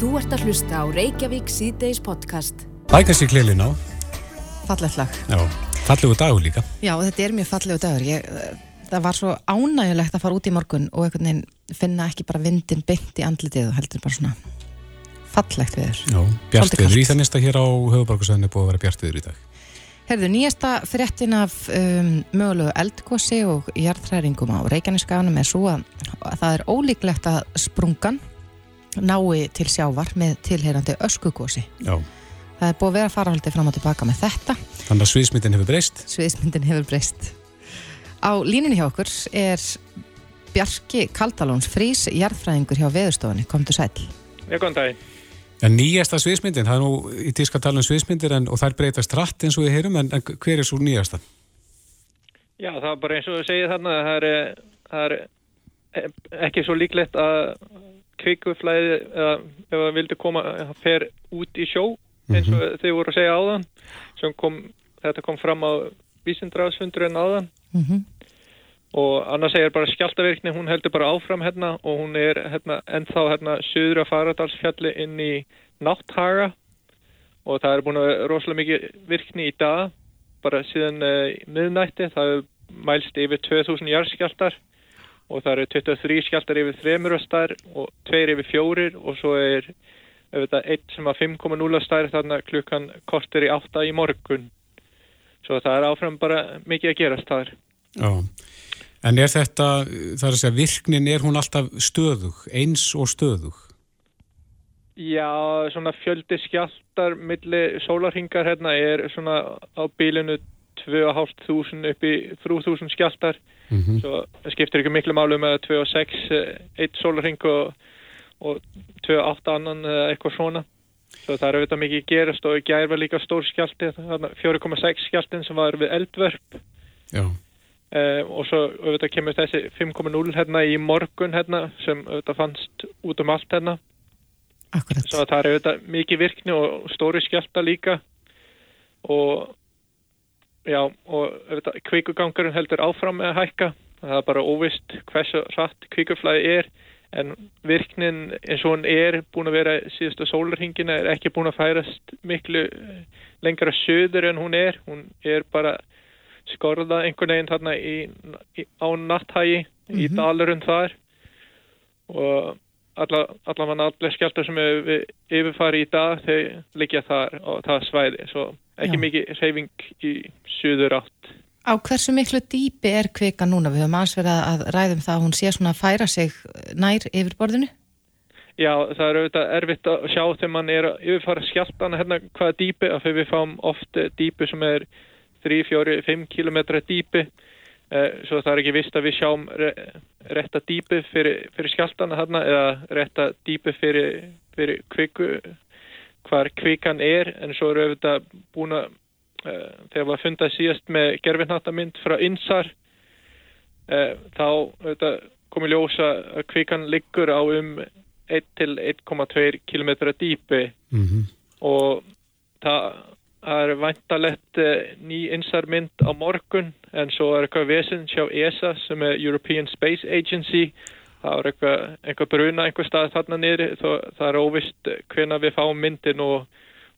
Þú ert að hlusta á Reykjavík síðdeis podcast. Bækast í klilin á. Fallegt lag. Já, fallegu dagur líka. Já, þetta er mjög fallegu dagur. Ég, það var svo ánægulegt að fara út í morgun og einhvern veginn finna ekki bara vindin beint í andlitið og heldur bara svona fallegt viður. Já, bjart viður í það nýsta hér á höfuborgarsöðinu búið að vera bjart viður í dag. Herðu, nýjasta fréttin af um, mögulegu eldgósi og jarðræringum á Reykjaneskaganum er svo að, að það er ólíklegt að sprungan nái til sjávar með tilheyrandi öskugósi. Já. Það er búið að vera farahaldið fram og tilbaka með þetta. Þannig að sviðsmyndin hefur breyst. Sviðsmyndin hefur breyst. Á líninni hjá okkur er Bjarki Kaldalóns frís jarðfræðingur hjá veðurstofunni. Komdu sæl. Já, góðan daginn. En nýjasta sviðsmyndin, það er nú í tíska talum sviðsmyndir en, og þær breytast rætt eins og við heyrum, en, en hver er svo nýjasta? Já, það er bara eins og þú segir þarna, það er, það er ekki svo líklegt að kvikuflæði, eða ef það vildi koma, það fer út í sjó, eins og mm -hmm. þau voru að segja áðan, sem kom, þetta kom fram á vísindraðsfundur en áðan. Mm -hmm. Og annars segir bara skjáltavirkni, hún heldur bara áfram hérna og hún er hérna, ennþá hérna söður að faradalsfjalli inn í nátthaga og það er búin að rosalega mikið virkni í dag, bara síðan uh, miðnætti, það er mælst yfir 2000 jarðskjáltar og það eru 23 skjáltar yfir þremur stær og tveir yfir fjórir og svo er eitt sem að 5,0 stær þarna klukkan kostur í 8 í morgun. Svo það er áfram bara mikið að gerast þar. Já. En er þetta, það er að segja, virknin er hún alltaf stöðug, eins og stöðug? Já, svona fjöldi skjáltar milli sólarhingar hérna er svona á bílinu 2.500 upp í 3.000 skjáltar. Mm -hmm. Svo skiptir ekki miklu málu með 2.6 eitt sólarhing og, og 2.8 annan eða eitthvað svona. Svo það er auðvitað mikið gerast og í gær var líka stór skjálti, 4.6 skjáltin sem var við eldvörp. Já. Uh, og svo auðvitað kemur þessi 5.0 hérna í morgun hérna sem auðvitað fannst út um allt hérna Akkurat. svo það er auðvitað mikið virkni og stóri skjálta líka og já og kvíkugangurinn heldur áfram með að hækka. Það er bara óvist hversu rætt kvíkuflæði er en virknin eins og hún er búin að vera síðustu sólarhingina er ekki búin að færast miklu lengra söður en hún er. Hún er bara skorða einhvern veginn þarna í, í, á natthægi mm -hmm. í dalurum þar. Og alla, allavega allir skjáltar sem við yfirfari í dag þau liggja þar og það svæði. Svo ekki Já. mikið reyfing í söður átt. Á hversu miklu dýpi er kvika núna? Við höfum aðeins verið að ræðum það að hún sé svona að færa sig nær yfir borðinu? Já, það er auðvitað erfitt að sjá þegar mann er að yfirfara skjáltana hérna hvaða dýpi af því við fáum oft dýpi sem er 3, 4, 5 km dýpi svo það er ekki vist að við sjáum rétta dýpi fyrir, fyrir skjáltana þarna eða rétta dýpi fyrir, fyrir kviku hvar kvikan er en svo eru auðvitað búin að uh, þegar var fundað síðast með gerfinnatamind frá Insar uh, þá auðvitað komið ljósa að kvikan liggur á um 1 til 1,2 km dýpi mm -hmm. og það er vantalett ný insarmynd á morgun en svo er eitthvað vesen sjá ESA sem er European Space Agency. Það er eitthvað, eitthvað bruna einhver stað þarna niður. Það er óvist hvena við fáum myndin og,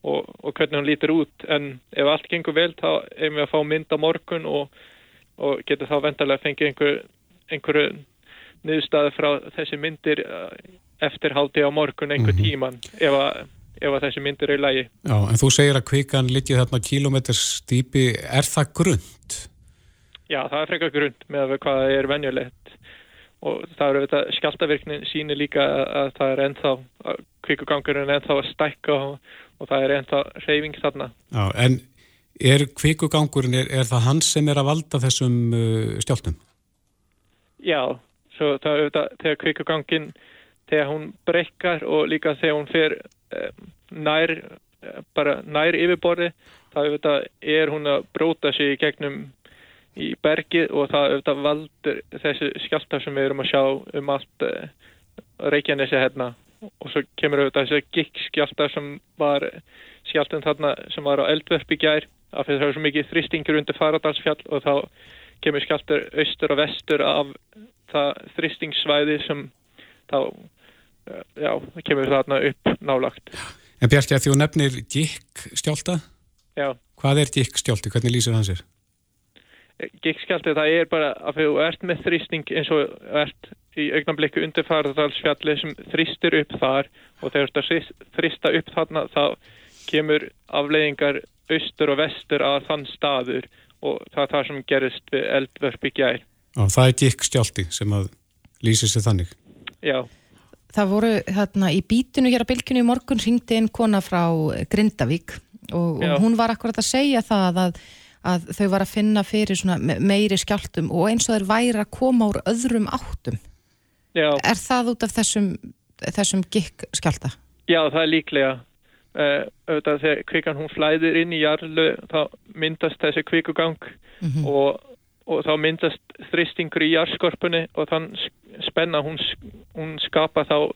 og, og hvernig hún lítir út. En ef allt gengur vel þá erum við að fá mynd á morgun og, og getur þá vantalega fengið einhver, einhverju niðurstaði frá þessi myndir eftir haldi á morgun einhver -hmm. tíman ef að ef að þessi myndir er í lægi. Já, en þú segir að kvikan liggi þarna kilometers dýpi, er það grund? Já, það er frekar grund með að hvað er venjulegt og það eru þetta skjáltavirknin síni líka að það er ennþá, kvikugangurinn ennþá að stækka og, og það er ennþá reyfing þarna. Já, en er kvikugangurinn, er, er það hans sem er að valda þessum uh, stjáltum? Já, svo það eru þetta, þegar kvikugangin, þegar hún brekkar og líka þegar hún fer nær bara nær yfirborði þá er hún að bróta sig í gegnum í bergið og það auðvitað valdur þessi skjáltar sem við erum að sjá um allt uh, Reykjanesi hérna og svo kemur auðvitað þessi gikkskjáltar sem var skjáltum þarna sem var á eldverfi gær af því það er svo mikið þristingur undir Faradalsfjall og þá kemur skjáltar austur og vestur af það þristingssvæði sem þá já, það kemur þarna upp nálagt. En Bjarki, að því þú nefnir gikk skjálta, Já, hvað er gikk skjálti? Hvernig lýsir hann sér? Gikkskjálti það er bara að þú ert með þrýsting eins og ert í augnablikku undir farðalsfjalli sem þrýstir upp þar og þegar þú ert að þrýsta upp þarna þá kemur afleiðingar austur og vestur að þann staður og það er það sem gerist við eldvörp í gær. Já, það er gikk skjálti sem að lýsir sér þannig. Já, Það voru hérna í bítinu hér á bylginu í morgun ringdi einn kona frá Grindavík og, og hún var akkurat að segja það að, að þau var að finna fyrir meiri skjáltum og eins og þeir væri að koma úr öðrum áttum. já, Er það út af þessum, þessum gikk skjálta? já, það er líklega. Uh, auðvitað þegar kvikan hún flæðir inn í jarlu þá myndast þessi kvikugang Mhm. og, og þá myndast þristingur í jarskorpunni og þann spenna hún, hún skapa þá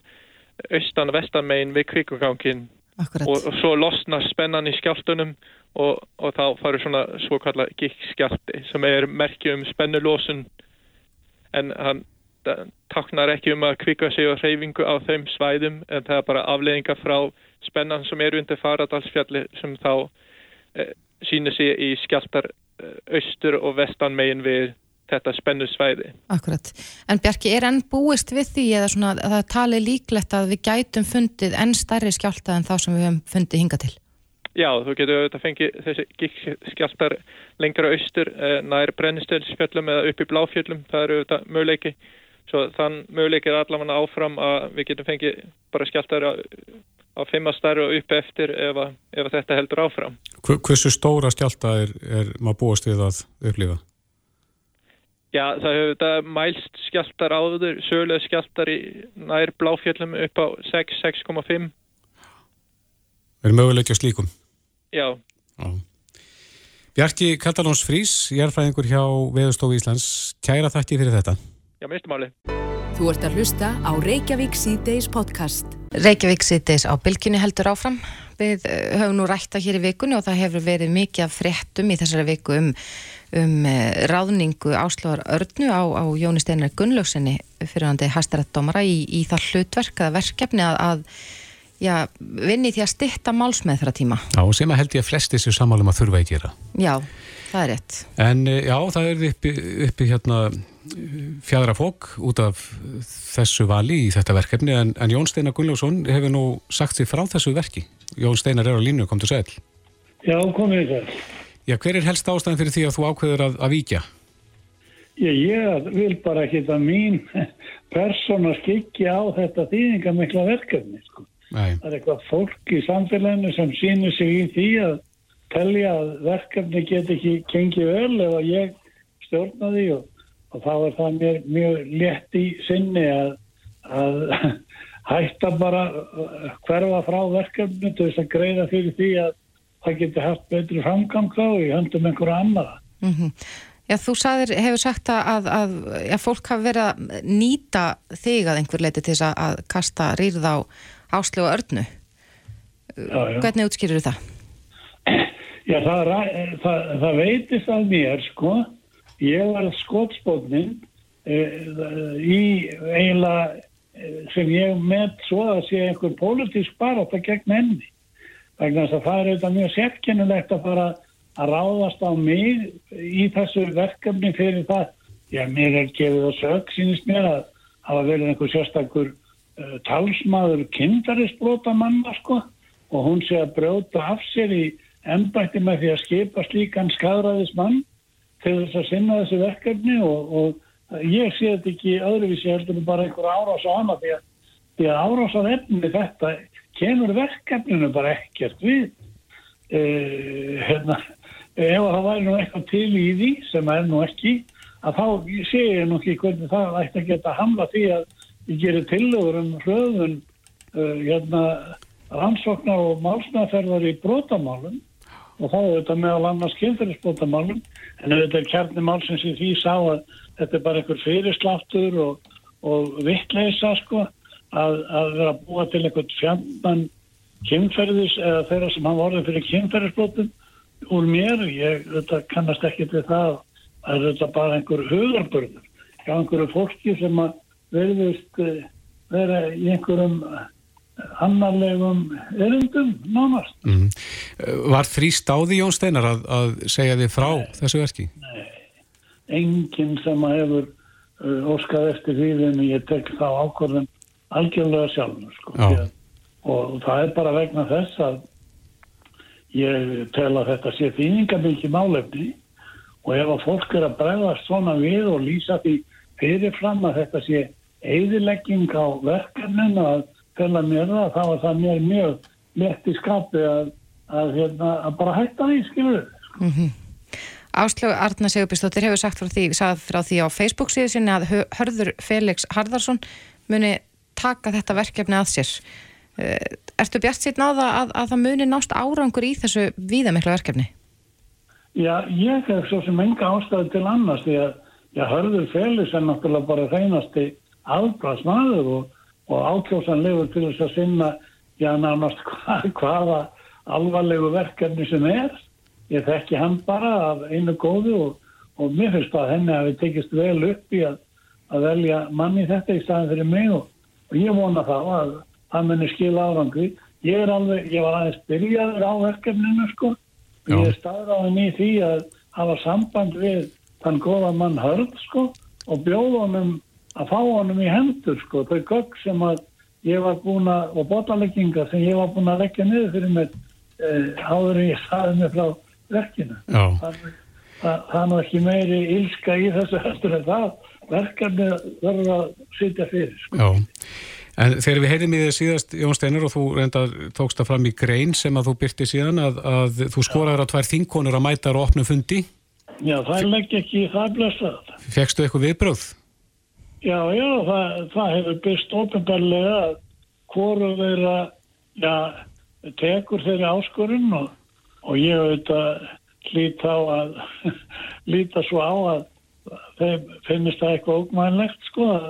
austan vestan megin við kvikugangin Akkurat. og, og svo losnar spennan í skjáltunum og, og þá farur svona svo kalla gikkskjálti sem er merki um spennulósun en hann taknar ekki um að kvika sig á hreyfingu á þeim svæðum en það er bara afleðinga frá spennan sem er undir faradalsfjalli sem þá e, sýnir sig í skjáltar e, austur og vestan megin við þetta spennusvæði. Akkurat. En Bjarki, er enn búist við því eða svona að það tali líklegt að við gætum fundið enn stærri skjálta en þá sem við höfum fundið hinga til? Já, þú getur auðvitað fengið þessi gikkskjáltar lengra austur eh, nær brennistelsfjöllum eða upp í bláfjöllum, það eru auðvitað möguleiki. Svo þann möguleiki er allavega áfram að við getum fengið bara skjáltar á, á fimmastæri og upp eftir ef, að, ef að þetta heldur áfram. Hver- Hversu stóra skjálta er, er maður búast við að upplifa? Já, það hefur þetta mælst skjáltar áður, sögulega skjáltar í nær bláfjöllum upp á 6, 6,5. Er möguleiki á slíkum? Já, Já. Bjarki Katalóns Frís, jærfræðingur hjá Veðurstofu Íslands, kæra þakki fyrir þetta. já, minnstumáli. Þú ert að hlusta á Reykjavík C-Days podcast. Reykjavík sittis á bylginni heldur áfram. Við eh, höfum nú rætta hér í vikunni og það hefur verið mikið af fréttum í þessari viku um, um eh, ráðningu áslóðar örnu á, á Jóni Steinar Gunnlaugsinni fyrirhandi hæstarættdómara í, í það hlutverk að verkefni að, að já, vinni því að stitta málsmeðfra tíma. Já, sem að held ég að flesti sér sammálum að þurfa að gera. Já, það er rétt. En eh, já, það er uppi, uppi hérna fjadra fók út af þessu vali í þetta verkefni en, en Jón Steinar Gunnlaugsson hefur nú sagt sig frá þessu verki. Jón Steinar er á línu, kom til sæl. Já, komið þér. Já, hver er helst ástæðan fyrir því að þú ákveður að, að víkja? Ég, ég vil bara ekki að mín persóna skikki á þetta þýðingamikla verkefni. Sko. Nei, Það er eitthvað fólk í samfélaginu sem sýnir sig í því að telja að verkefni get ekki gengið ef að ég stjórna því og, og þá er það mér mjög létt í sinni að, að hætta bara hverfa frá verkefni til þess að greiða fyrir því að það geti haft betri framgang þá í höndum einhverja annara. Mm Já, þú sagðir, hefur sagt að, að, að fólk hafi verið að nýta þig að einhver leiti til þess að, kasta rýrð á áslu og örnu. Já, já. Hvernig útskýrir það? Já, það, það, það veitist að mér, sko. Ég var skotspótnin e, í eiginlega eh, sem ég met svo að sé einhver pólitísk barátt að gegn henni. Vegna þess að það er auðvitað mjög sérkennilegt að fara að ráðast á mig í þessu verkefni fyrir það. Já, mér er gefið að sög, sínist mér að hafa verið einhver sérstakur uh, talsmaður kindarisbrota manna, sko, og hún sé að brjóta af sér í embætti með því að skipa slíkan skadræðismann til þess að sinna þessu verkefni og, og ég sé þetta ekki öðruvísi heldur bara einhver árás á hana því að, því að árás á efni þetta kemur verkefninu bara ekkert við. E, hérna, ef það væri nú eitthvað til í því sem er nú ekki að þá sé ég nú ekki hvernig það ætti að geta hamla því að ég gerir tillögur um hröðun uh, hérna, rannsóknar og málsnaðferðar í brotamálum. Og þá er þetta meðal annars kynferðisbótamálum en þetta er kjarni málsins í því sá að þetta er bara einhver fyrirsláttur og, og vittleisa sko að, að vera að búa til einhvern fjandan kynferðis eða þeirra sem hafa orðið fyrir kynferðisbótum úr mér, ég þetta kannast ekki til það að þetta bara einhver hugarburður hjá einhverju fólki sem að verðist eh, vera í einhverjum annarlegum erindum nánast. Mm. Var þrýst á því Jón Steinar að, að segja þið frá Nei. þessu verki? Nei, enginn sem að hefur óskað eftir því en ég tek þá ákvörðum algjörlega sjálf sko. og það er bara vegna þess að ég tel að þetta sé þýningamikið málefni og ef að fólk er að bregðast svona við og lýsa því fyrirfram að þetta sé eðilegging á verkefnin að fela mér það, þá var það mér mjög lett í skapi að, að, hérna, að bara hætta því, skilur mm -hmm. Áslögu Arna Sigurbjörnsdóttir hefur sagt frá því, frá því á Facebook síðu sinni að hörður Felix Harðarsson muni taka þetta verkefni að sér eh, Ertu bjart á það að, að það muni nást árangur í þessu víðamiklu verkefni? Já, ég hef svo sem enga ástæði til annars því að já, hörður Felix er náttúrulega bara hreinasti aðbrasmaður og og ákjósanlegur til þess að sinna já nánast hva, hvaða alvarlegu verkefni sem er ég þekki hann bara af einu góðu og, og mér finnst að henni hafi tekist vel upp í að, að velja manni þetta í staðin fyrir mig og, og ég vona þá að það munir skila árangri. Ég er alveg, ég var aðeins byrjaður á verkefninu sko. Já. ég er staðráðin í því að hafa samband við þann góða mann hörð sko og bjóð honum að fá honum í hendur sko, þau gögg sem að ég var búin að, og botalegginga sem ég var búin að leggja niður fyrir mig eh, áður saði mig frá verkinu. Það, það, það er nú ekki meiri ílska í þessu höstur en það verkefni verður að sitja fyrir sko. Já, en þegar við heyrðum í því síðast Jón Steinar og þú reynda tókst það fram í grein sem að þú byrti síðan að, að þú skoraður að tvær þinkonur að mæta á opnum fundi. Já, það legg ekki, það er blessað. Fekstu eitthvað viðbröð? Já, já, það, það hefur byrst ofinbarlega að hvoru þeirra ja, tekur þeirri áskorun og, og ég auðvitað hlýtt á að hlýta svo á að þeim finnist það eitthvað ógmænlegt sko að,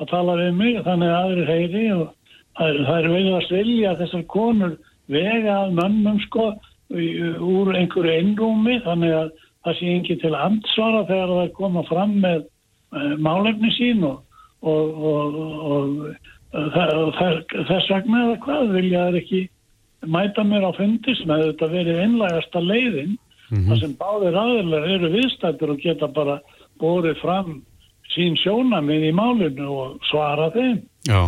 að tala við mig þannig að aðri heyri og að, það er veiðast vilja að þessar konur vega að mönnum sko úr einhverju einrúmi þannig að það sé ekki til ansvara þegar það komað fram með Eh, málefni sín og, og, og, og þess vegna eða hvað vilja það ekki mæta mér á fundis með þetta verið einlægasta leiðin mm -hmm. þar sem báðir aðeinar eru viðstættur og geta bara borið fram sín sjónamið í málinu og svara þeim. Já,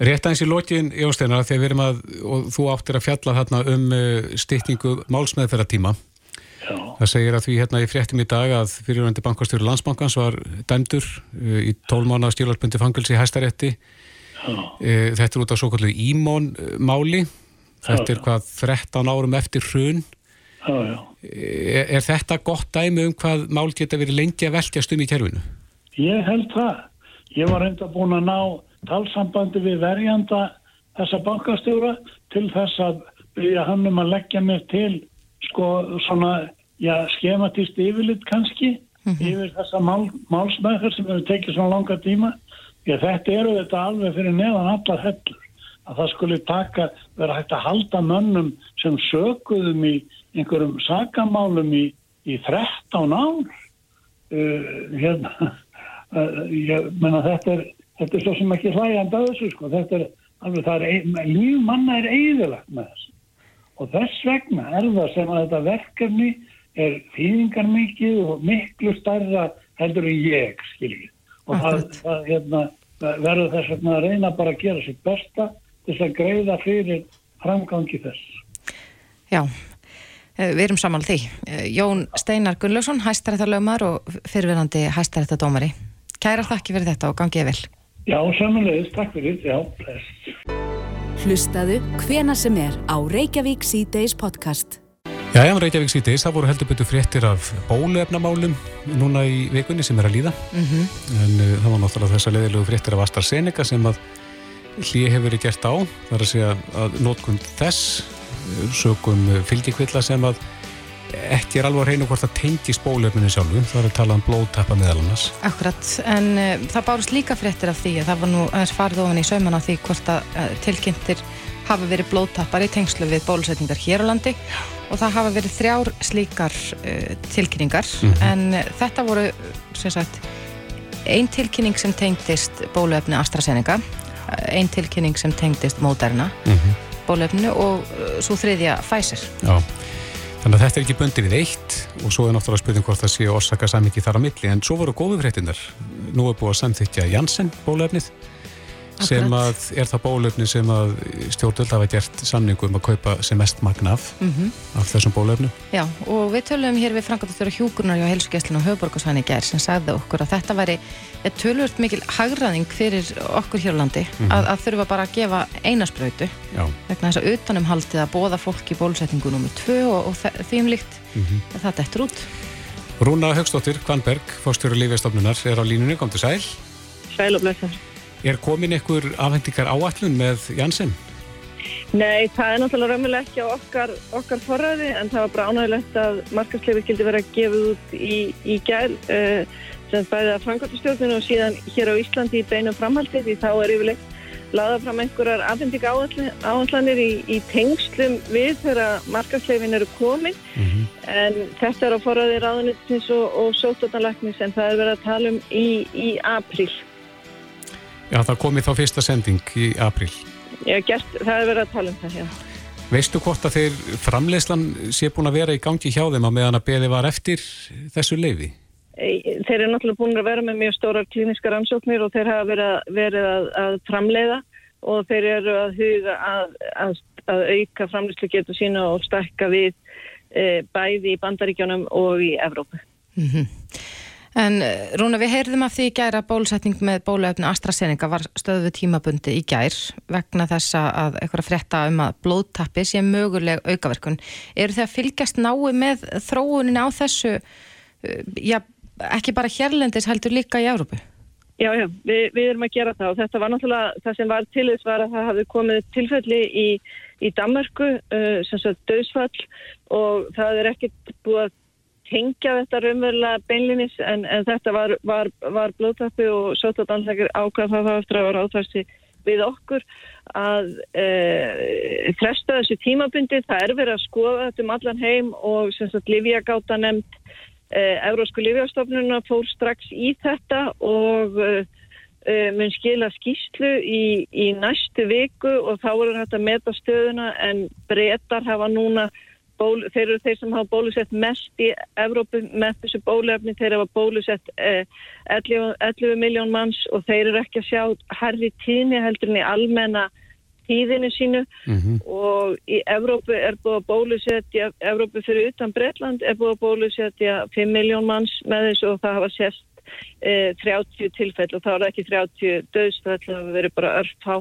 rétt aðeins í lókin Jósteinar þegar við erum að, og þú áttir að fjalla þarna um uh, styttingu málsmeðferðartíma Já. Það segir að því hérna í fréttum í dag að fyrirvændi bankastjóri landsbankans var dæmdur uh, í tólmána stjórnarbundi fangilsi í hæstarétti. Uh, þetta er út af svo kallu ímónmáli. Þetta er hvað 13 árum eftir hrun. Já, já. Er, er þetta gott dæmi um hvað mál geta verið lengi að velkjast um í kerfinu? Ég held það. Ég var reynda búin að ná talsambandi við verjanda þessa bankastjóra til þess að byrja hann um að leggja mér til sko svona, já, skematist yfirlitt kannski mm -hmm. yfir þessa mál, málsmæður sem hefur tekið svona langa tíma já, þetta eru þetta alveg fyrir neðan allar hellur að það skulle taka, vera hægt að halda mönnum sem sökuðum í einhverjum sakamálum í, í 13 ár uh, hérna uh, ég menna þetta er þetta er svo sem ekki hlægjand að þessu sko þetta er alveg, það er líf manna er eigðilagt með þessu og þess vegna er það sem að þetta verkefni er fýðingar mikið og miklu starra heldur en ég, skiljið. Og það, það hérna, verður þess vegna að reyna bara að gera sitt besta til að greiða fyrir framgangi þess. Já, við erum saman því. Eh, Jón Steinar Gunnlaugsson, hæstarættarlaumar og fyrirverandi hæstarættardómari. Kæra þakki fyrir þetta og gangið vel. Já, samanlegist, takk fyrir. Já, bless. Hlustaðu hvena sem er á Reykjavík C-Days podcast. Já, já, Reykjavík C-Days, það voru heldur betur fréttir af bóluefnamálum núna í vikunni sem er að líða. Mm -hmm. En uh, það var náttúrulega þessa leðilegu fréttir af AstraZeneca sem að hlýi hefur verið gert á. Það er að segja að nótkund þess sögum fylgjikvilla sem að ekki er alveg að reyna hvort það tengis bólefninu sjálfu, það er að tala um blóðtappa meðal annars. Akkurat, en uh, það bárst líka fréttir af því að það var nú aðeins farið ofan í sauman af því hvort að uh, tilkynntir hafa verið blóðtappar í tengslu við bólusetningar hér á landi og það hafa verið þrjár slíkar uh, tilkynningar mm -hmm. en þetta voru sem sagt einn tilkynning sem tengdist bóluefni AstraZeneca ein tilkynning sem tengdist móderna Mhm. Bólefninu og uh, svo þriðja Pfizer. Já, þannig að þetta er ekki bundin við eitt og svo er náttúrulega spurning hvort það sé orsaka samingi þar á milli en svo voru góðu fréttinnar. Nú er búið að samþykja Janssen bólefnið sem að er það bólefni sem að stjórnvöld hafa gert samningu um að kaupa sem mest magna af, Mm af þessum bólefnum. Já, og við tölum hér við Frankartur Hjúkurnar hjá Helsugesslinu og Höfuborgarsvæni gær sem sagði okkur að þetta væri tölvört mikil hagraðing fyrir okkur hér á landi að, að þurfa bara að gefa einaspröytu vegna þess að utanumhaldið að bóða fólk í bólusetningu nummið tvö og, og því um líkt að það dettur út. Rúna Högstóttir, Kvanberg, fórstjóru lífjastofnunar, er á línunni, kom til sæl. Sæl og blessa. Er komin einhver afhendingar áallun með Janssen? Nei, það er náttúrulega raunverulega ekki á okkar, okkar forræði en það var bara ánægilegt að markasleifi skildi vera gefið út í, í gæl uh, sem bæði að Frankværtustjórninu og síðan hér á Íslandi í beinum framhaldi því þá er yfirleitt laða fram einhverjar afhendinga áallanir í, í tengslum við þegar markasleifin eru komin en þetta er á forræði ráðunitins og, og sótarnalæknis en það er verið að tala um í, í apríl. Já, það komið þá fyrsta sending í april. Ég hef gert, það er verið að tala um það, já. Veistu hvort að þeir framleiðslan sé búin að vera í gangi hjá þeim að meðan að beði var eftir þessu leifi? E, Þeir eru náttúrulega búin að vera með mjög stórar klíniska rannsóknir og þeir hafa verið, að- verið að, að framleiða og þeir eru að huga að, að, að auka framleyslu getur sína og stakka við e, bæði í Bandaríkjónum og í Evrópu. En eh, Rúna, við heyrðum af því í gær að bólusetning með bóluefni AstraZeneca var stöðu tímabundi í gær vegna þess að eitthvað frétta um að blóðtappi sé möguleg aukaverkun. Eru þið að fylgjast nái með þróunin á þessu, eh, já, ekki bara hérlendis heldur líka í Európu? Já, já, við, við erum að gera það og þetta var náttúrulega, það sem var til þess var að það hafi komið tilfelli í, í Danmarku, uh, sem sagt döðsfall og það er ekkert búið að tengja þetta raunverulega beinlinis en, en þetta var, var, var blóðtappi og sótadanleikir ákvað það eftir að vera áþvæsti við okkur að e, fresta þessu tímabundi, það er verið að skoða þetta um allan heim og sem sagt Livjagáta nefnd eh, Evrósku Livjastofnuna fór strax í þetta og eh, eh, mun skila skýslu í, í næstu viku og þá er þetta að meta stöðuna en breytar hafa núna ból, þeir eru þeir sem hafa bólusett mest í Evrópu með þessu bólefni þeir hafa bólusett eh, 11, 11 miljón manns og þeir eru ekki að sjá herri tíðni heldur en í almenna tíðinu sínu. Og í Evrópu er búið að bólusetja, Evrópu fyrir utan Bretland er búið að bólusetja 5 miljón manns með þessu og það hafa sérst e, 30 tilfell og þá er það ekki 30 döðsfell, það verið bara örfá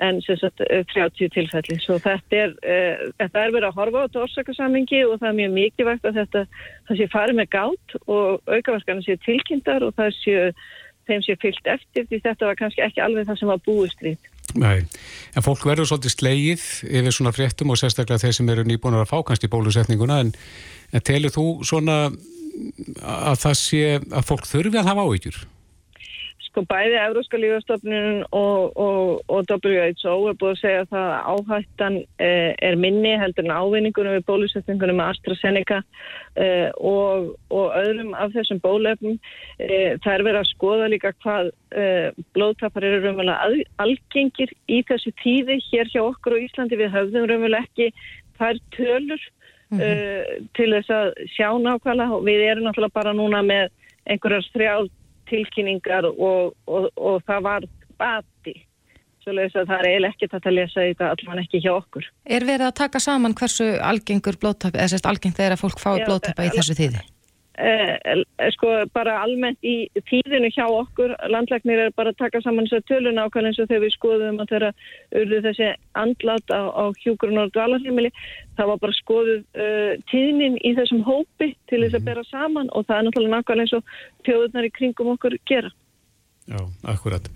en sagt e, 30 tilfelli. Svo þetta er, e, þetta er verið að horfa á þetta orsakasamingi og það er mjög mikilvægt að þetta, það sé farið með gátt og aukaverkarna sé tilkynntar og það sé, þeim sé fyllt eftir því þetta var kannski ekki alveg það sem var búist við. Nei, en fólk verður svolítið slegið yfir svona fréttum og sérstaklega þeir sem eru nýbúinur að fá kannski bólusetninguna en, en telur þú svona að það sé að fólk þurfi að hafa áhyggjur? Sko bæði Euróska lífastofnun og, og, og WHO er búið að segja að það áhættan eh, er minni heldur en ávinningunum við bólusetningunum með AstraZeneca eh, og, og öðrum af þessum bólefnum. Eh, það er verið að skoða líka hvað eh, blóðtapar eru raunverulega algengir í þessu tíði hér hjá okkur á Íslandi. Við höfðum raunverulega ekki þær tölur uh, til þess að sjá nákvæmlega við erum náttúrulega bara núna með einhverjar þrjál tilkynningar og, og, og það var bati svo leiðis að það er eiginlega ekkert að lesa þetta allan ekki hjá okkur. Er verið að taka saman hversu algengur blóðtappi, eða sérst algengt þegar að fólk fái Já, blóðtappa í al- þessu þýði? Eh, sko bara almennt í tíðinu hjá okkur, landlæknir er bara að taka saman þess að tölun ákvæmlega eins og þegar við skoðum að þeirra urðu þessi andlat á, á hjúgrun og dvalarheimili, það var bara skoðuð uh, tíðnin í þessum hópi til þess að bera saman og það er náttúrulega nákvæmlega eins og þjóðurnar í kringum okkur gera. Já, akkurat.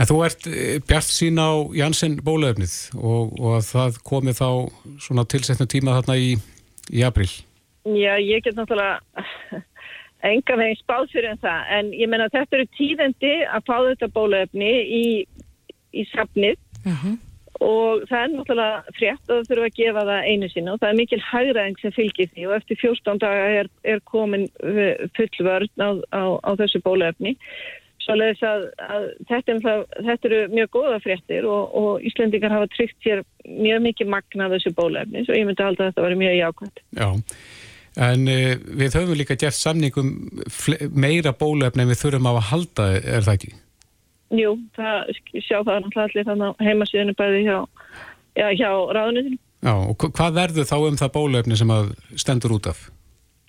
En þú ert bjart sín á Janssen bólöfnið og, og að það komi þá svona tilsetnum tíma þarna í, í april. Já, ég get náttúrulega enga veginn spáð fyrir en það, en ég menna þetta eru tíðendi að fá þetta bólefni í, í safnið. Og það er náttúrulega frétt að það þurfa að gefa það einu sinna og það er mikil hægræðing sem fylgir því. Og eftir 14 daga er, er komin uh, full vörn á, á, á þessu bólefni. Svoleiðis að, að þetta, er það, þetta eru mjög góða fréttir og, og Íslendingar hafa tryggt sér mjög mikið magna þessu bólefni og ég myndi halda að þetta var mjög jákvæmt. Já, en uh, við höfum líka gert samningum meira bólefni en við þurfum á að halda, er það ekki? Jú, það sjá það náttúrulega allir þannig að heimasíðinu bæði hjá, já, hjá ráðunitinu. Já, og hvað verður þá um það bólefni sem að stendur út af?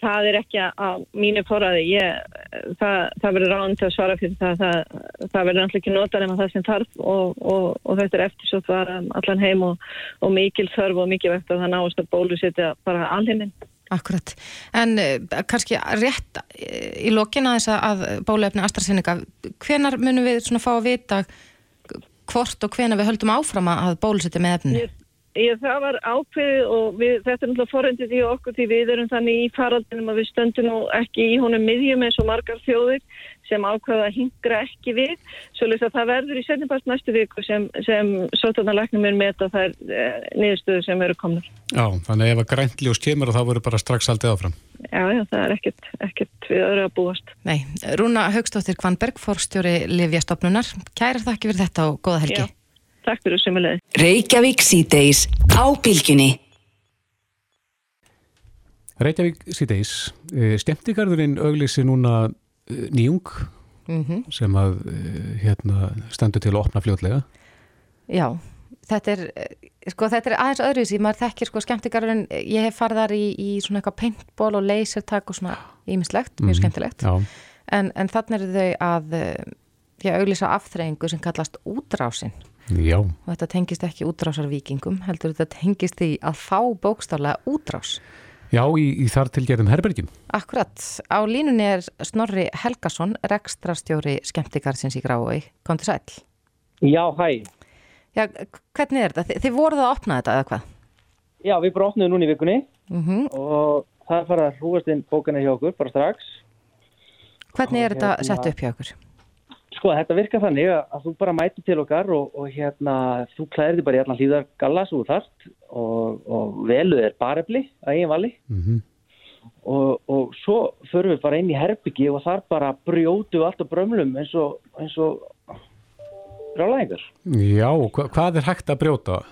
það er ekki að mínu fóraði ég, það, það verður ráðan til að svara fyrir það það, það verður alltaf ekki notað en það sem þarf og, og, og þetta er eftir svo að vara allan heim og, og mikil þörf og mikil vekt að það náast að bólu setja bara alheiminn. Akkurat, en uh, kannski rétt í lokina þess að bólefni AstraZeneca, hvenar munum við svona fá að vita hvort og hvenar við höldum áfram að bólusetja með efni? Ég það var ákveðið og við, þetta er náttúrulega forendið í okkur því við erum þannig í faraldinum að við stöndum nú ekki í honum miðjum eins og margar þjóðir sem ákveða að hingra ekki við. Svolítið að það verður í setnimpast næstu viku sem, sem sótarnarleiknum er með það er e, niðurstöðu sem eru komnur. Já, þannig ef að græntljós kemur og þá verður bara strax aldrei áfram. Já, já, það er ekkert, ekkert við öðru að búast. Nei, Rúna Haugstóttir Kvanberg, fórstjóri Livjastofnunar. Kæra þakki fyrir þetta og góða helgi. Já. Takk fyrir semulegði. Reykjavík síðdeis á bylginni. Reykjavík síðdeis. Eh, Stemtigarðurinn auglísi núna eh, nýjung mm -hmm. sem að eh, hérna, stendur til að opna fljótlega. Já, þetta er, sko, þetta er aðeins öðruvísi. Maður þekkir sko skemmtigarðurinn, ég hef farið þar í, í svona eitthvað paintball og lasertag og svona ímislegt, mjög mm -hmm. skemmtilegt. En, en þannig eru þau að já, auglísa afþreyingu sem kallast útrásinn Já. og þetta tengist ekki útrásarvíkingum heldur þetta tengist því að fá bókstálega útrás Já, í, í þar tilgerðum herbergjum Akkurat, á línunni er Snorri Helgason, rekstrastjóri skemmtikarsins í Grái, kom til sæl Já, hæ Já, hvernig er þetta? Þi, þið voruð að opna þetta eða hvað? Já, við bara opnaðum núna í vikunni mm -hmm. og það er farið að hrúast inn bókana hjá okkur bara strax Hvernig er þetta hérna... sett upp hjá okkur? Sko þetta virkar þannig að, þú bara mæti til okkar og, og hérna þú klæðir þig bara í allan hlýðar galla svo þart og, og veluð er barefli að eigin vali mm -hmm. og, og svo förum við bara inn í herbyggi og þar bara brjótu allt á brömlum eins og eins og rálæðingar. Já, hva, hvað er hægt að brjóta?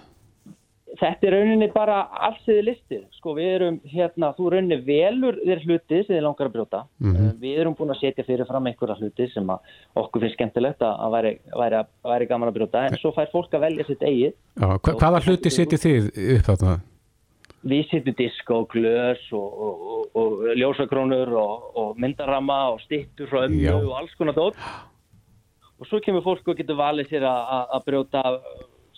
Þetta er rauninni bara allsiði listið. Sko við erum hérna, þú rauninni velur þér hluti sem þið langar að brjóta. Mm -hmm. Við erum búin að setja fyrir fram einhverja hluti sem okkur finnst skemmtilegt að væri, væri, væri gaman að brjóta. En svo fær fólk að velja sitt eigið. Já, hva, hvaða hluti setjið þið upp þarna? Við setjum disk og glös og, og, og, og ljósakrónur og myndarama og stittur frá ömmu og alls konar dótt. Og svo kemur fólk og getur valið sér að brjóta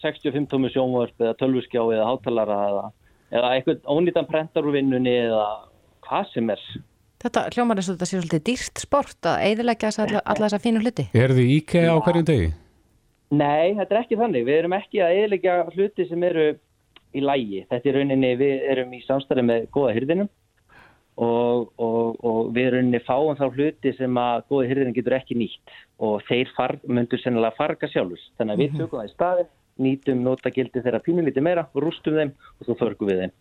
65 tómi sjónvörp eða tölvuskjá eða hátalara eða, eða eitthvað ónýtan prentar úr vinnunni eða hvað sem er. Þetta hljómar eins og þetta sé svolítið dýrt sport að eidilegja alla, þessa fínu hluti. Er þið íkæði á hverjum degi? Nei, þetta er ekki þannig. Við erum ekki að eidilegja hluti sem eru í lægi. Þetta er rauninni, við erum í samstarfi með góða hyrðinum og, og, og við rauninni fáum þá hluti sem að góða hyrðinum getur ekki nýtt og þeir far, myndur sennilega farga sjálfus. Þannig að við tökum það í staðin nýtum notagildi þeirra pínulíti meira, rústum þeim og svo förgum við þeim.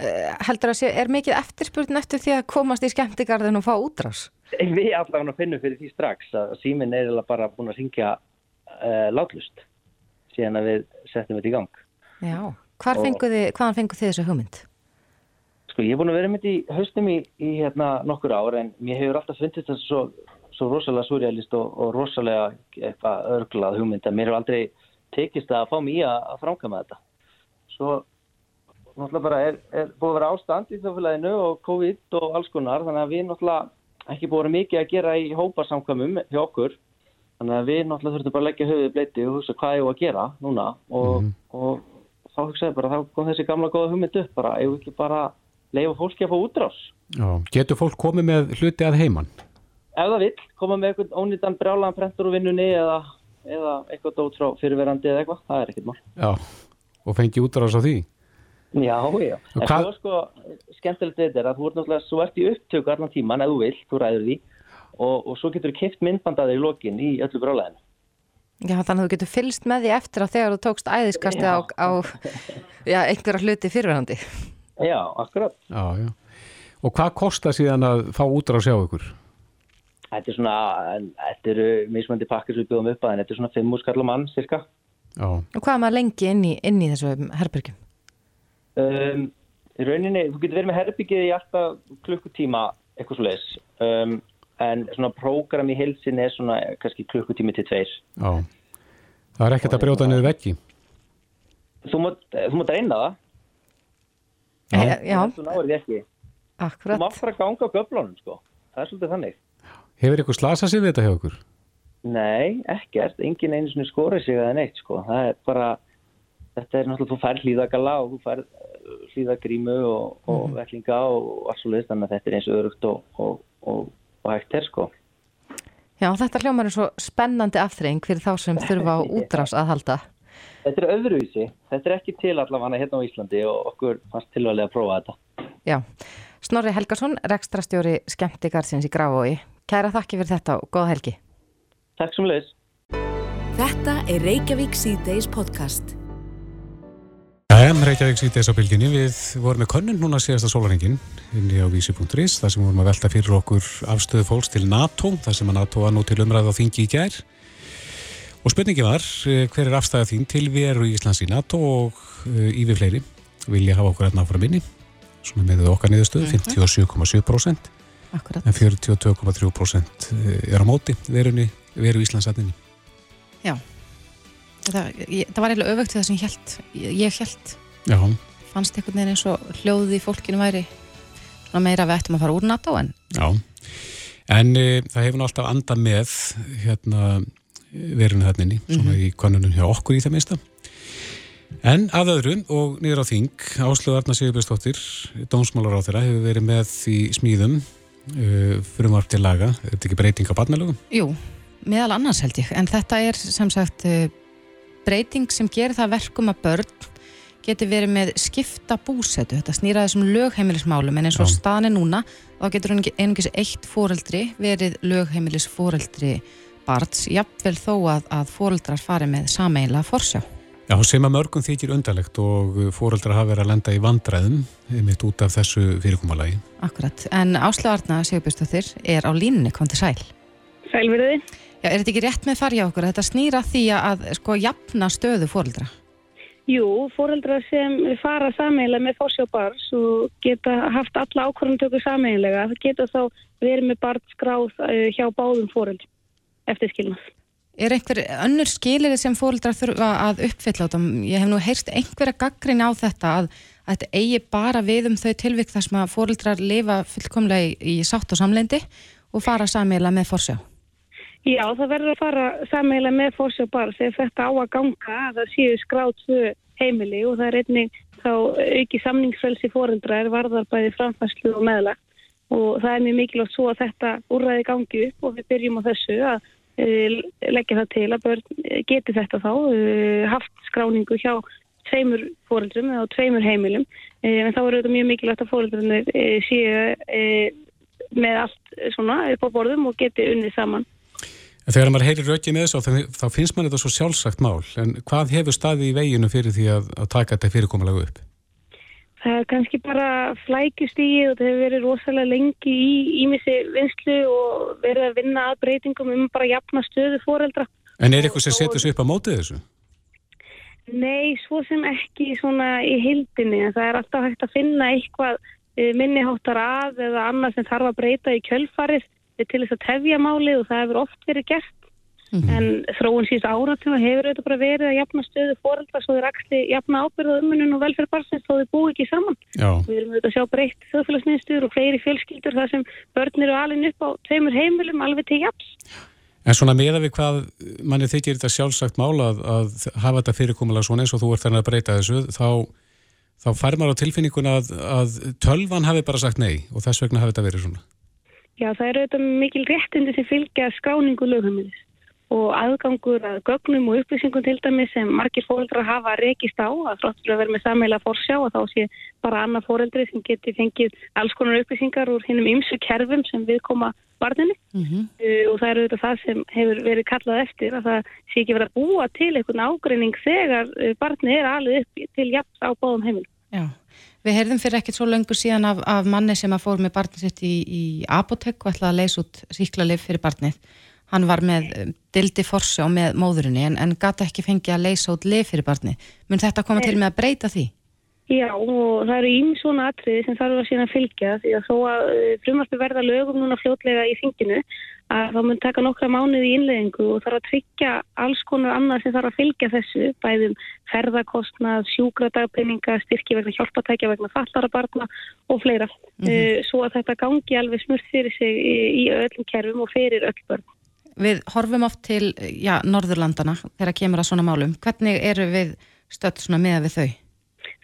Uh, heldur að sé, er mikið eftirspurn eftir því að komast í skemmtigarðin og fá útrás? Við allavega finnum fyrir því strax að síminn er bara búin að syngja uh, látlust síðan að við settum þetta í gang. Já, fengu þið, hvaðan fengu þið þessu hugmynd? Sko ég er búin að vera með þetta í haustum í, í hérna nokkur ár en mér hefur alltaf fundist þetta svo, svo rosalega surrealist og, og rosalega eitthvað örglað hugmynd að mér hefur aldrei tekist að fá mér að, framkama þetta. Svo náttúrulega bara er, er búið að vera ástand í þjóðfélaginu og COVID og alls konar þannig að við náttúrulega ekki búið að vera mikið að gera í hóparsamkamum hjá okkur þannig að við náttúrulega þurftum bara að leggja höfuðið bleiti og hugsa hvað ég var að gera núna og, mm og, og þá hugsaði bara þá kom þessi gamla góða hugmynd upp bara ef ekki bara leifa fólki að fá útrás. Já, getur fólk komið með hluti að heimann? Ef það vil, koma með einhvern ónýttan brjálan prentur úr vinnunni eða eða eitthvað dót frá fyrirverandi eða eitthvað, það er ekkert mál. Já, og fengi útrás á því? Já, já. En hva... svo sko, skemmtilegt þetta er að þú ert náttúrulega, svo ert í upptöku allan tíman, ef þú vil, þú ræður því og, og svo getur þú kipt myndbandaði í lokin í öllu brálæðinu. Já, þannig að þú getur fylst með því eftir að þegar þú tókst æðiskasti á, á já, einhverja hluti fyrirverandi. Já, akkurat. Já, já. Og hvað kostar síðan að fá útrás hjá ykkur? Þetta er svona, þetta eru mismöndi pakkir sem við bjóðum upp að en þetta er svona 5 skall á mann, cirka. Já, Og hvað er maður lengi inn í, inn í þessu herbergjum? Um, í rauninni, þú getur verið með herbyggið í alltaf klukkutíma, eitthvað svo leis. Um, en svona prógram í heilsin er svona kannski klukkutími til tveir. já. Það er ekkert að brjóta niður veggi. Þú þú mátt reyna það, Já, þú náir því ekki. Þú akkurat. mátt bara ganga á göflunum, sko. Það er svolítið þannig. Hefur ykkur slasað sér við þetta hjá ykkur? Nei, ekkert, engin einu svona skorið sig eða neitt sko, það er bara þetta er náttúrulega, þú fær hlýðagala og þú fær uh, hlýðagrímu og, og Mhm. vettlinga og allt svo leiðist þannig að þetta er eins og örugt og, og, og, og hægt er sko Já, þetta hljómar er svo spennandi afþreying fyrir þá sem þurfa á útrás að halda. Þetta er öðruvísi, þetta er ekki til allavega hérna á Íslandi og okkur fannst tilvæglega að prófa þetta Já. Snorri Helgason, rekstrastjóri skemmtigarsins í Grafói. Kæra þakki fyrir þetta og góða helgi. Takk sem leiðis Þetta er Reykjavík C-Days podcast. Jæja, Reykjavík sýti þess á bylginni. Við vorum með könnun núna síðasta sólaringin inni á vísi.is, þar sem vorum að velta fyrir okkur afstöðu fólks til NATO, þar sem að NATO var nú til umræð á þingi í gær. Og spurningi var, eh, hver er afstæða þín til veru í Íslands í NATO og yfir fleiri vilja hafa okkur hérna áfram inni, svona með okkar niðurstöðu, 57,7% Akkurat. en 42,3% er á móti verunni, veru Íslandsatninni. Já. Það, ég, það var eiginlega öfugt við það sem ég held. Ég, ég held, Já, fannst einhvern veginn eins og hljóðið í fólkinu væri svona meira við ættum að fara úr NATO en Já, en e, það hefur nú alltaf andað með hérna verinu þarninni, svona í konunum hjá okkur í það minnsta. En að öðru og niður á þing, Áslöðu Arna Sigurbjörnsdóttir, dómsmálar á þeirra, hefur verið með í smíðum frumvarp til laga, er þetta ekki breyting á barnalögum? Jú, meðal annars held ég, en þetta er sem sagt uh, breyting sem gerir það verkum að börn geti verið með skipta búsetu, þetta snýra þessum lögheimilismálum, en eins og Já. staðan er núna, þá getur einungis eitt fóreldri verið lögheimilis fóreldri barns, jafnvel þó að, að fóreldrar fari með sameila forsjá. Já, sem að mörgum þykir undarlegt og fóreldrar hafa verið að lenda í vandræðum mitt út af þessu fyrirkommalagi. Akkurat, en Áslu Arna Sigurbjörnsdóttir er á línunni, kom til sæl. Sælverði. Já, er þetta ekki rétt með farja okkur? Þetta snýra því að sko jafna stöðu fóreldra. Jú, fóreldrar sem fara sameiginlega með fórsjábars og geta haft alla ákvörðumtöku sameiginlega, það geta þá verið með barnskráð eh, hjá báðum fóreldrum eftir skilnað. Er einhver önnur skilirði sem fóreldrar þurfa að uppfylla á þetta? Ég hef nú heyrst einhverja gaggrin á þetta að, að þetta eigi bara við um þau tilvik þar sem að fóreldrar lifa fullkomlega í, í sátt og samlendi og fara sameiginlega með forsjá. Já, það verður að fara sameiginlega með fórsjábars ef þetta á að ganga að það séu skráð tvö heimili og það er einnig þá auki samningsfrelsi fóreldra er varðar bæði framfæslu og meðlag og það er mjög mikilvægt svo að þetta úrræði gangi upp og við byrjum á þessu að leggja það til að börn eh, geti þetta þá uh, haft skráningu hjá tveimur fóreldrum eða tveimur heimilum en þá er þetta mjög mikilvægt að fóreldrunir uh, séu með allt svona upp á borðum og geti unnið saman. En Þegar maður heyrir rökið með þessu þá- finnst mann þetta svo sjálfsagt mál en hvað hefur staðið í veginu fyrir því að, að taka þetta fyrirkomalega upp? Það er kannski bara flækjustígi og það hefur verið rosalega lengi í ímissi vinslu og verið að vinna að breytingum um bara jafna stöðu fóreldra. En er eitthvað sem setur sig upp á mótið þessu? Nei, svo sem ekki svona í hildinni það er alltaf hægt að finna eitthvað eh, minniháttar að eða annað sem þarf að breyta í kjölfarið til þess að tefja málið og það hefur oft verið gert. En þróun síðust áratuma hefur þetta bara verið að jafna stöðu fóreldra svo þeir axli jafna ábyrða umunum og velferð barsins þó þeir búi ekki saman. Já, Við erum auðvitað að sjá breytt þjóðfélagsmiðstur og fleiri fjölskyldur þar sem börn eru alveg upp á tveimur heimilum alveg til jafns. en svona meða við hvað manni þykir þetta sjálfsagt mál að, að hafa þetta fyrirkomalega svona eins og þú ert þannig að breyta þessu þá, þá fær maður á tilfinninguna að, að tölvan hafi bara sagt nei og þess vegna hafi þetta verið svona. Já, það eru auðvitað mikil réttindi sem fylgja skráningu lögheimilis og aðgangur að gögnum og upplýsingum til dæmi sem margir fóreldrar hafa rekist á að þróttur að vera með sammeila fórsjá og þá sé bara annað fóreldri sem geti fengið alls konar upplýsingar úr hinnum ymsu kerfum sem við koma barninni Mm -hmm. uh, og það eru auðvitað það sem hefur verið kallað eftir að það sé ekki verið að búa til einhvern ágreining þegar uh, barnið er alveg upp til jafns á báðum heimilum. Já, Við heyrðum fyrir ekkert svo löngu síðan af, af manni sem að fór með barnið sitt í, í apotek og ætlaði að leysa út síklarleif fyrir barnið. Hann var með um, dildi forsi og með móðurinni en, en gata ekki fengið að leysa út leif fyrir barnið. Mun þetta koma til með að breyta því? Já, og það eru ín svona atriði sem þarf að síðan að fylgja því að þó að eh, frumvarpi verða lögum núna fljótlega í þinginu að þá mun taka nokkra mánuði í innleggingu og þarf að tryggja alls konar annað sem þarf að fylgja þessu, bæðum ferðarkostnað, sjúkradagpenninga, styrki vegna hjálpatækja vegna fallara barna og fleira. Mm -hmm. Svo að þetta gangi alveg smurt fyrir sig í öllum kerfum og fyrir öll börn. Við horfum oft til já, Norðurlandana þegar kemur að svona málum. Hvernig eru við svona með við þau?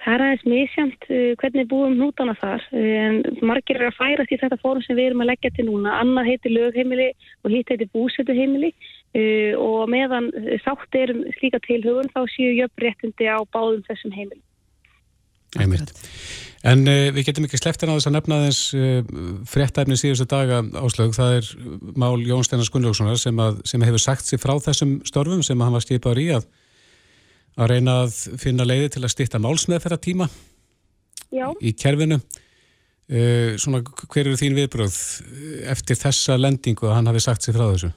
Það er aðeins misjamt uh, hvernig búum hnútana þar uh, en margir er að færast í þetta fórum sem við erum að leggja til núna. Annað heitir lögheimili og hitt heitir búsetuheimili uh, og meðan sátt erum slíka tilhugun þá séu jöfnréttindi á báðum þessum heimili. Einmitt. En uh, við getum ekki sleftin á þess að nefna þess uh, fréttæfni síðustu daga áslög. Það er mál Jón Steinar Gunnlaugssonar sem, sem hefur sagt sér frá þessum störfum sem hann var skipaður í að að reyna að finna leiði til að styrta málsmeðferða tíma Já. í kerfinu. Uh, svona, hver eru þín viðbröð eftir þessa lendingu að hann hafi sagt sér frá þessu?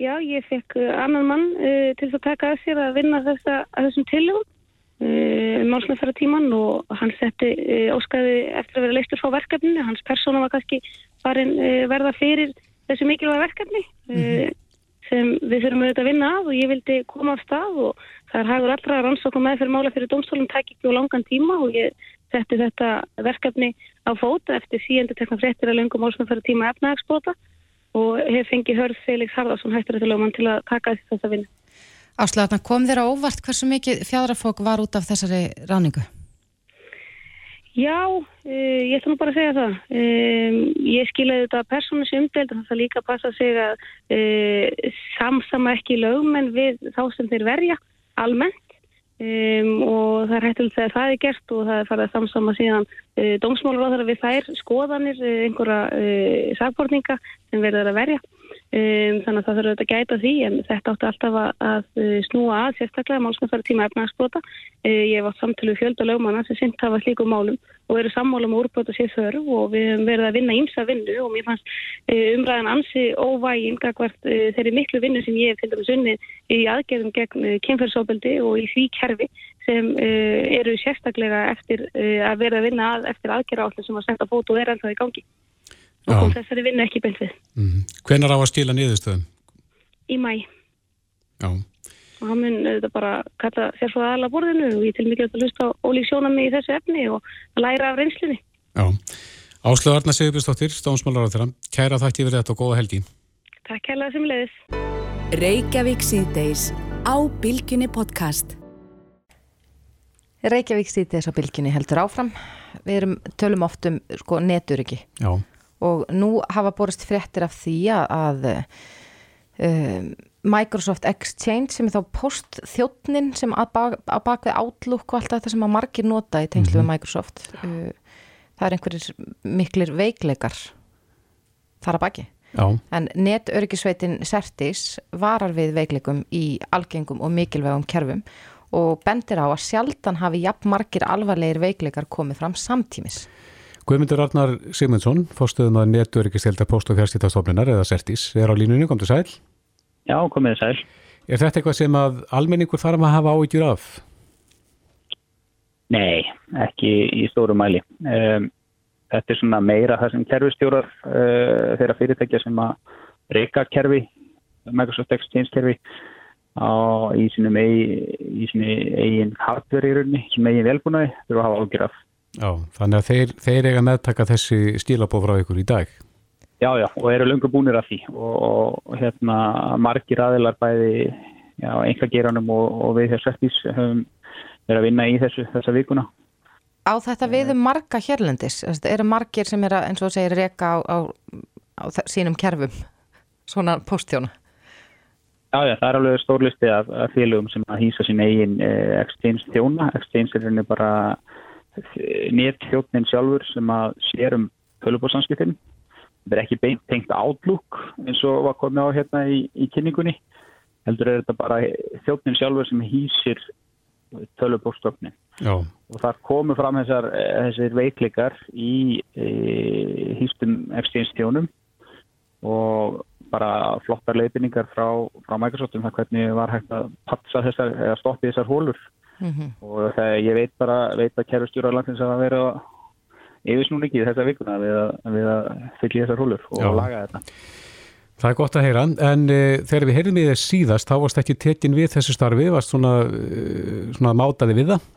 Já, ég fekk annan mann uh, til að taka að sér að vinna þessa, að þessum tilugum uh, málsmeðferða tíman og hann setti óskaði eftir að vera leistur frá verkefninu. Hans persóna var kannski farin verða fyrir þessu mikilvæga verkefni. Mm -hmm sem við þurfum auðvitað að vinna af og ég vildi koma af stað og það er hægur allra að rannsóka með fyrir mála fyrir domstólum tæk ekki á langan tíma og ég setti þetta verkefni á fóta eftir síendur tekna fréttir að lengum fyrir tíma efnagsbóta og hef fengið hörð Felix Harðarsson hættur þetta lögman til að taka þetta vinna. Ásláðan, kom þér á óvart hversu mikið fjadrafók var út af þessari ráningu? Já, uh, ég ætla nú bara að segja það. Um, ég skilaði þetta persónu sem umdelt og það líka passa að segja að uh, samsama ekki lögmenn við þá sem þeir verja almennt um, og það er hættilega þegar það er gert og það er farið að samsama síðan uh, dómsmálur á þar að við þær skoðanir einhverja sagbortninga sem verður að verja. Um, þannig að það þurfa að gæta því en þetta átti alltaf að, að snúa að sérstaklega málskanfæri tíma efnagsbrota uh, ég hef átt samtölu fjölda lögmanna sem sint hafa slíkum málum og eru sammála um úrbota sér þörf og við hefum verið að vinna ímsa vinnu og mér fannst uh, umræðan ansi óvægin gagvart uh, þeirri miklu vinnu sem ég hef til dæmis unni í aðgerðum gegn kynferðsóbeldi og í því kerfi sem eru sérstaklega eftir að vera að vinna að, eftir aðgerða átlum sem að senda fót og er ennþá í gangi og kom þessari vinnu ekki beint við. Mm -hmm. Hvenar á að stila niðurstöðum? Í mæ. Já. Og hann mun þetta bara kalla sér svo aðala borðinu og ég til mikilvægt að hlusta ólík sjónami í þessu efni og að læra af reynslinni. Já. Áslöðu Arna Sigurbjörnsdóttir, stónsmálar á þeirra. Kæra þætti yfir þetta og góða helgi. Takk kærlega sem leiðis. Reykjavík síðdeis á Bilginni podcast. Reykjavík síðdeis á Bilginni heldur áfram. Við erum tölum oft um sko, neturiki. Já og nú hafa borist fréttir af því að um, Microsoft Exchange sem er þá postþjóttnin sem að, bak, að baka Outlook og allt þetta sem að margir nota í tengslu mm -hmm. við Microsoft uh, það er einhverjir miklir veikleikar þar að baki Já. en netörgisveitin Certis varar við veikleikum í algengum og mikilvægum kerfum og bendir á að sjaldan hafi jafn margir alvarlegir veikleikar komið fram samtímis Guðmundur Arnar Sigmundsson, fórstuðum að neturikistelda post- og fjárstýttastofnunar eða Sertís, er á línunni, kom til sæl? Já, komið sæl. Er þetta eitthvað sem að almenningur þarf að hafa ávíkjur af? Nei, ekki í stóru mæli. Um, þetta er svona meira það sem kerfistjórar uh, þeirra fyrirtækja sem að reyka kerfi, Microsoft Exchange kerfi á, í sínum eigin hardware í rauninni, sem eigin velbúnaði, þurfa að hafa ávíkjur af. Já, þannig að þeir, þeir eiga meðtaka þessi stílabóð frá ykkur í dag. Já, já, og eru lungur búinir af því og, og hérna margir aðilar bæði já, einhver geranum og, og við hér Svettis höfum verið að vinna í þessu þessa vikuna. Á þetta við um marga hérlendis, eru margir sem er að, eins og segir, reyka á, á, á sínum kerfum, svona postjóna? Já, já, það er alveg stórlisti af, af félögum sem að hýsa sín eigin eh, exchange þjóna, exchange er henni bara néttjóknin sjálfur sem að sér um tölubóðsanskiptin. Það er ekki beint tengt átlúk eins og var komið á hérna í, í kynningunni. Heldur er þetta bara þjóknin sjálfur sem hýsir tölubókstöfni og þar komu fram þessar, þessir veiklikar í e, hýstum Exchange tjónum og bara flottar leifinningar frá, frá Microsoft um það hvernig var hægt að patsa þessar, eða stoppi þessar hólur mm -hmm. og það, ég veit bara, veit að kærustjóra landsins að vera yfirsnúrikið þessa vikuna við að, við að fylla þessar hólur og Já. laga þetta. Það er gott að heyra, en uh, þegar við heyrðum í þess síðast, þá varst ekki tekin við þessu starfi, varst svona, uh, svona mátaði við það?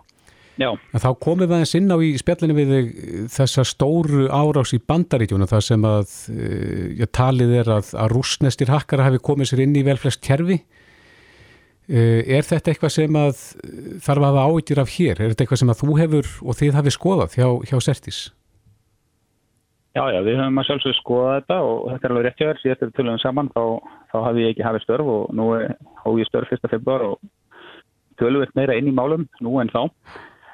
Já. En þá komum við aðeins inn á í spjallinu við þessa stóru árás í bandaríkjuna, það sem að, uh, talið er að, að rúsnestir hakkara hafi komið sér inn í velflest kerfi. Er þetta eitthvað sem að þarf að hafa áhyggjur af hér? Er þetta eitthvað sem að þú hefur og þið hafið skoðað hjá, hjá Sertís? Já, já, við höfum að sjálfsögðu skoða þetta og þetta er alveg rétt hjá þér, síðan við tölum saman þá, þá hafði ég ekki hafið störf og nú hóð ég störf fyrsta februar og tölum við meira inn í málum nú en þá.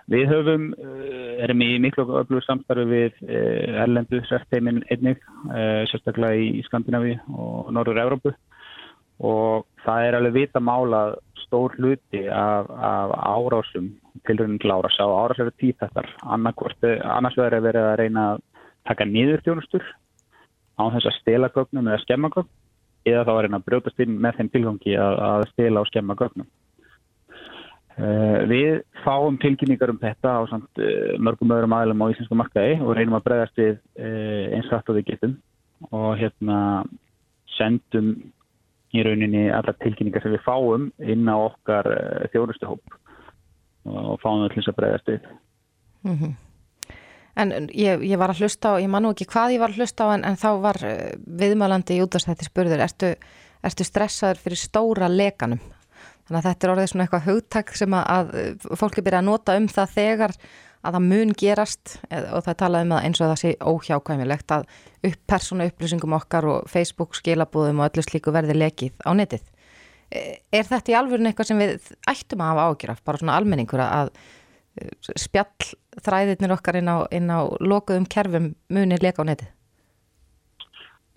Við höfum, uh, erum í miklu öflugur samstarfi við Erlendu sérsteimin einnig, sérstaklega í Skandinavi og Norður Európu og það er alveg vita mála stór hluti af, af árásum tilröndin til árás á árás eru tíðtættar, annars verður að vera að reyna að taka nýður þjónustur á þess að stela gögnum eða skemma gögn eða þá er einn að brjótast inn með þeim tilgangi að, að stela og skemma gögnum. Uh, við fáum tilkynningar um þetta á samt, uh, mörgum öðrum aðlum á íslensku markaði og reynum að bregðast við uh, eins rætt og við getum og hérna sendum í rauninni alla tilkynningar sem við fáum inn á okkar þjónustuhóp og fáum við þess að bregðast við. Mm -hmm. En ég, ég var að hlusta á, ég man nú ekki hvað ég var að hlusta á en, en þá var eh, viðmælandi í útastætti spurður, ertu, ertu stressaður fyrir stóra lekanum? Þannig að þetta er orðið svona eitthvað hugtak sem að, að fólki byrja að nota um það þegar að það mun gerast og það talaði um það eins og það sé óhjákvæmilegt að upp persónu upplýsingum okkar og Facebook skilabúðum og öllu slíku verði lekið á netið. E, er þetta í alvörun eitthvað sem við ættum að hafa ágjöraf, bara svona almenningur að spjall þræðirnir okkar inn á, á lokuðum kerfum munir leka á neti?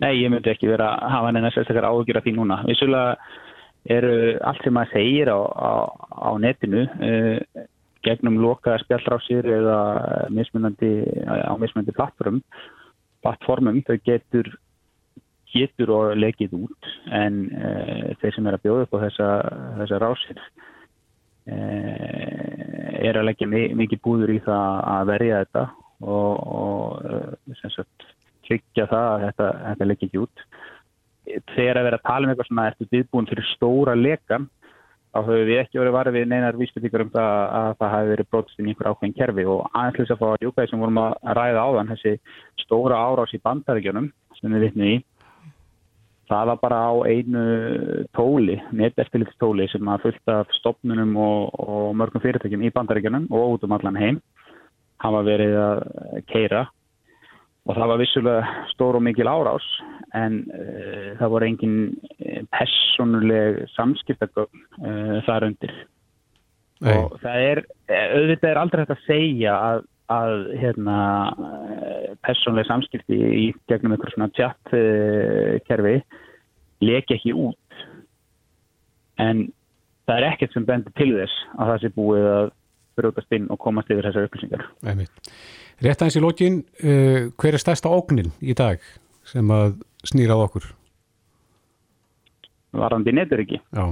Nei, ég myndi ekki vera að hafa neina sérstakar áhugjur af því núna. Vissulega eru allt sem maður segir á, á, á netinu uh, gegnum loka spjallrásir eða mismunandi, á mismunandi plattform, plattformum, þau getur getur og lekið út en uh, þeir sem er að bjóða upp á þessa, þessa rásir Eh, er að leggja mikið búður í það að verja þetta og, og eh, sagt, tryggja það að þetta, þetta leggja ekki út. Þegar að vera að tala um eitthvað svona eftir viðbúin fyrir stóra lekan þá höfum við ekki verið varfið neinar vísbyttingar um það að það hafi verið inn í einhver ákveðin kerfi. Og aðeins hlust að fá að júkaði sem vorum að ræða áðan þessi stóra árás í bandaríkjunum sem við vitnum í það var bara á einu tóli, neteftilitstóli sem að fullta stopnunum og, og mörgum fyrirtækjum í bandaríkjunum og út um allan heim hafa verið að keira og það var vissulega stór og mikil árás en uh, það voru engin eh, personuleg samskiptagögn uh, þar undir Nei. og það er, auðvitað er aldrei hægt að segja að að hérna, personlega samskipti í gegnum einhver svona chat-kerfi leki ekki út en það er ekkert sem bendir til þess að það sé búið að brjótast inn og komast yfir þessar upplýsingar. Rétt aðeins í lókin, uh, hver er stærsta ógnin í dag sem að snýra á okkur? Varandi netur ekki. Já.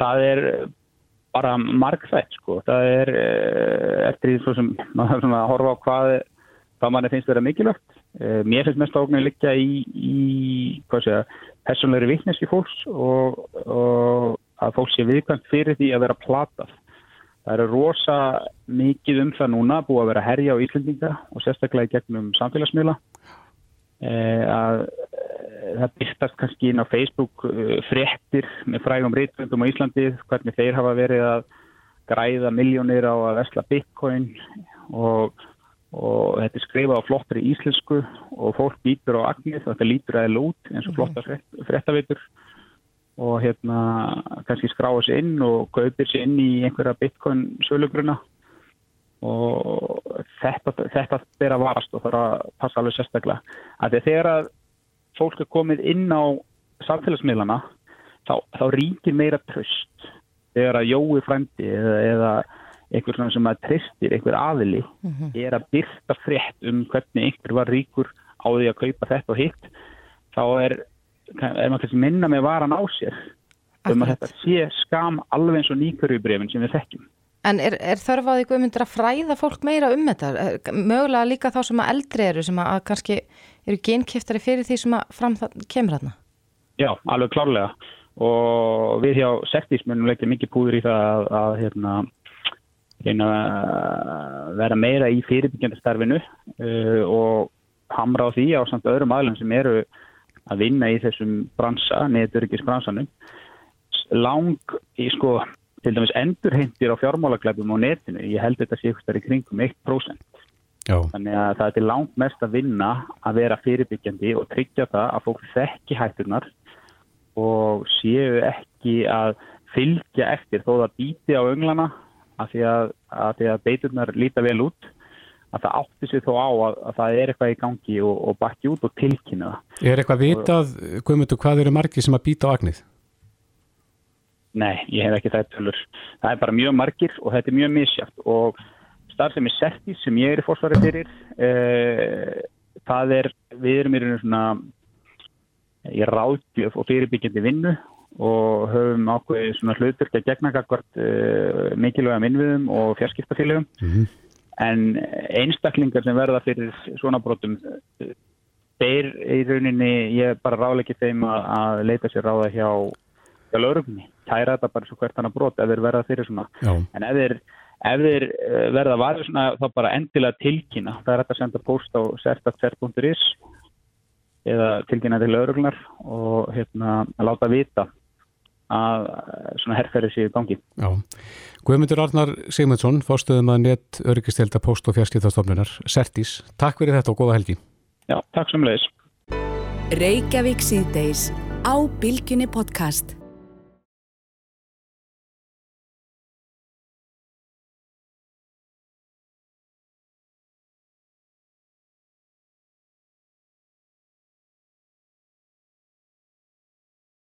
Það er bara margþætt sko. Það er uh, eftir því sem maður að horfa á hvað, hvað manni finnst vera mikilvægt. Uh, mér finnst mest ógnin líka í, í hvað segja, personleiri vittneski fólks og, og að fólk sé viðkvæmt fyrir því að vera platað. Það eru rosa mikið um það núna búið að vera herja á Íslandinga og sérstaklega í gegnum samfélagsmiðla. Eh, að eh, það byrstast kannski inn á Facebook eh, fréttir með frægum reytvöndum á Íslandi hvernig þeir hafa verið að græða miljónir á að vesla bitcoin og og þetta er skrifað á flottri íslensku og fólk býtur á agnið þetta lítur aðeins út eins og mhm. flotta fréttaveitur og hérna kannski skráa sér inn og kaupir sér inn í einhverja bitcoin sölugruna og þetta, þetta ber að varast og það er að passa alveg sérstaklega. Að þegar að fólk er komið inn á samfélagsmiðlana þá, þá ríkir meira tröst þegar að jói frændi eða, eða einhver svona sem að tristir, einhver aðili er að byrta frétt um hvernig einhver var ríkur á því að kaupa þetta og hitt þá er, er maður kannski minna með varan á sér um að þetta sé skam alveg eins og nýkörjubrefin sem við þekkjum En er, er þörf á því guðmyndir að fræða fólk meira um þetta? Er- Mögulega líka þá sem að eldri eru sem að kannski eru genkiftari fyrir því sem að fram það kemur þarna? Já, alveg klárlega og við hjá Sertís munum leggja mikið púður í það að, að hérna, vera meira í fyrirbyggjandi starfinu uh, og hamra á því á samt öðrum aðlum sem eru að vinna í þessum bransa, neðuryggis bransanum lang í sko til dæmis endurheimtir á fjármálaglæpum á netinu, ég held þetta sé eitthvað í kringum 1% Já, Þannig að það er til langt mest að vinna að vera fyrirbyggjandi og tryggja það að fólk þekki hættunar og séu ekki að fylgja eftir þó það býti á önglana að því að, að, að beiturnar líta vel út að það átti sig þó á að, að það er eitthvað í gangi og, og bakki út og tilkynna það. er eitthvað vitað, Guðmundur, hvað eru margir sem að býta á agnið? Nei, ég hef ekki það tölur. Það er bara mjög margir og þetta er mjög misjátt og starfsemi Sertis sem ég er í fórsvari fyrir, uh, það er, við erum í rauninu svona í ráðgjöf og fyrirbyggjandi vinnu og höfum ákveðið svona hlutverk að gegna kakvart uh, mikilvæga minnviðum og fjarskiptafélögum Mhm. En einstaklingar sem verða fyrir svona brotum þeir í rauninni, ég bara ráleikið þeim að, að leita sér ráða hjá hjá laurugunni, kæra þetta bara svo hvert annað brot ef þeir verða fyrir svona. Já, en ef þeir, ef þeir eh, verða varður svona þá bara endilega tilkynna. Það er hægt að senda post á sertat.is eða tilkynna til lauruglunar og hérna að láta vita að eh, svona herrferði séu gangi já. Guðmundur Arnar Sigmundsson, fórstuðum að net öryggistelda post- og fjarskiptastofnunar, Sertís. Takk fyrir þetta og góða helgi. Já, takk sem leiðis Reykjavík síðdeis á Bylgjunni podcast.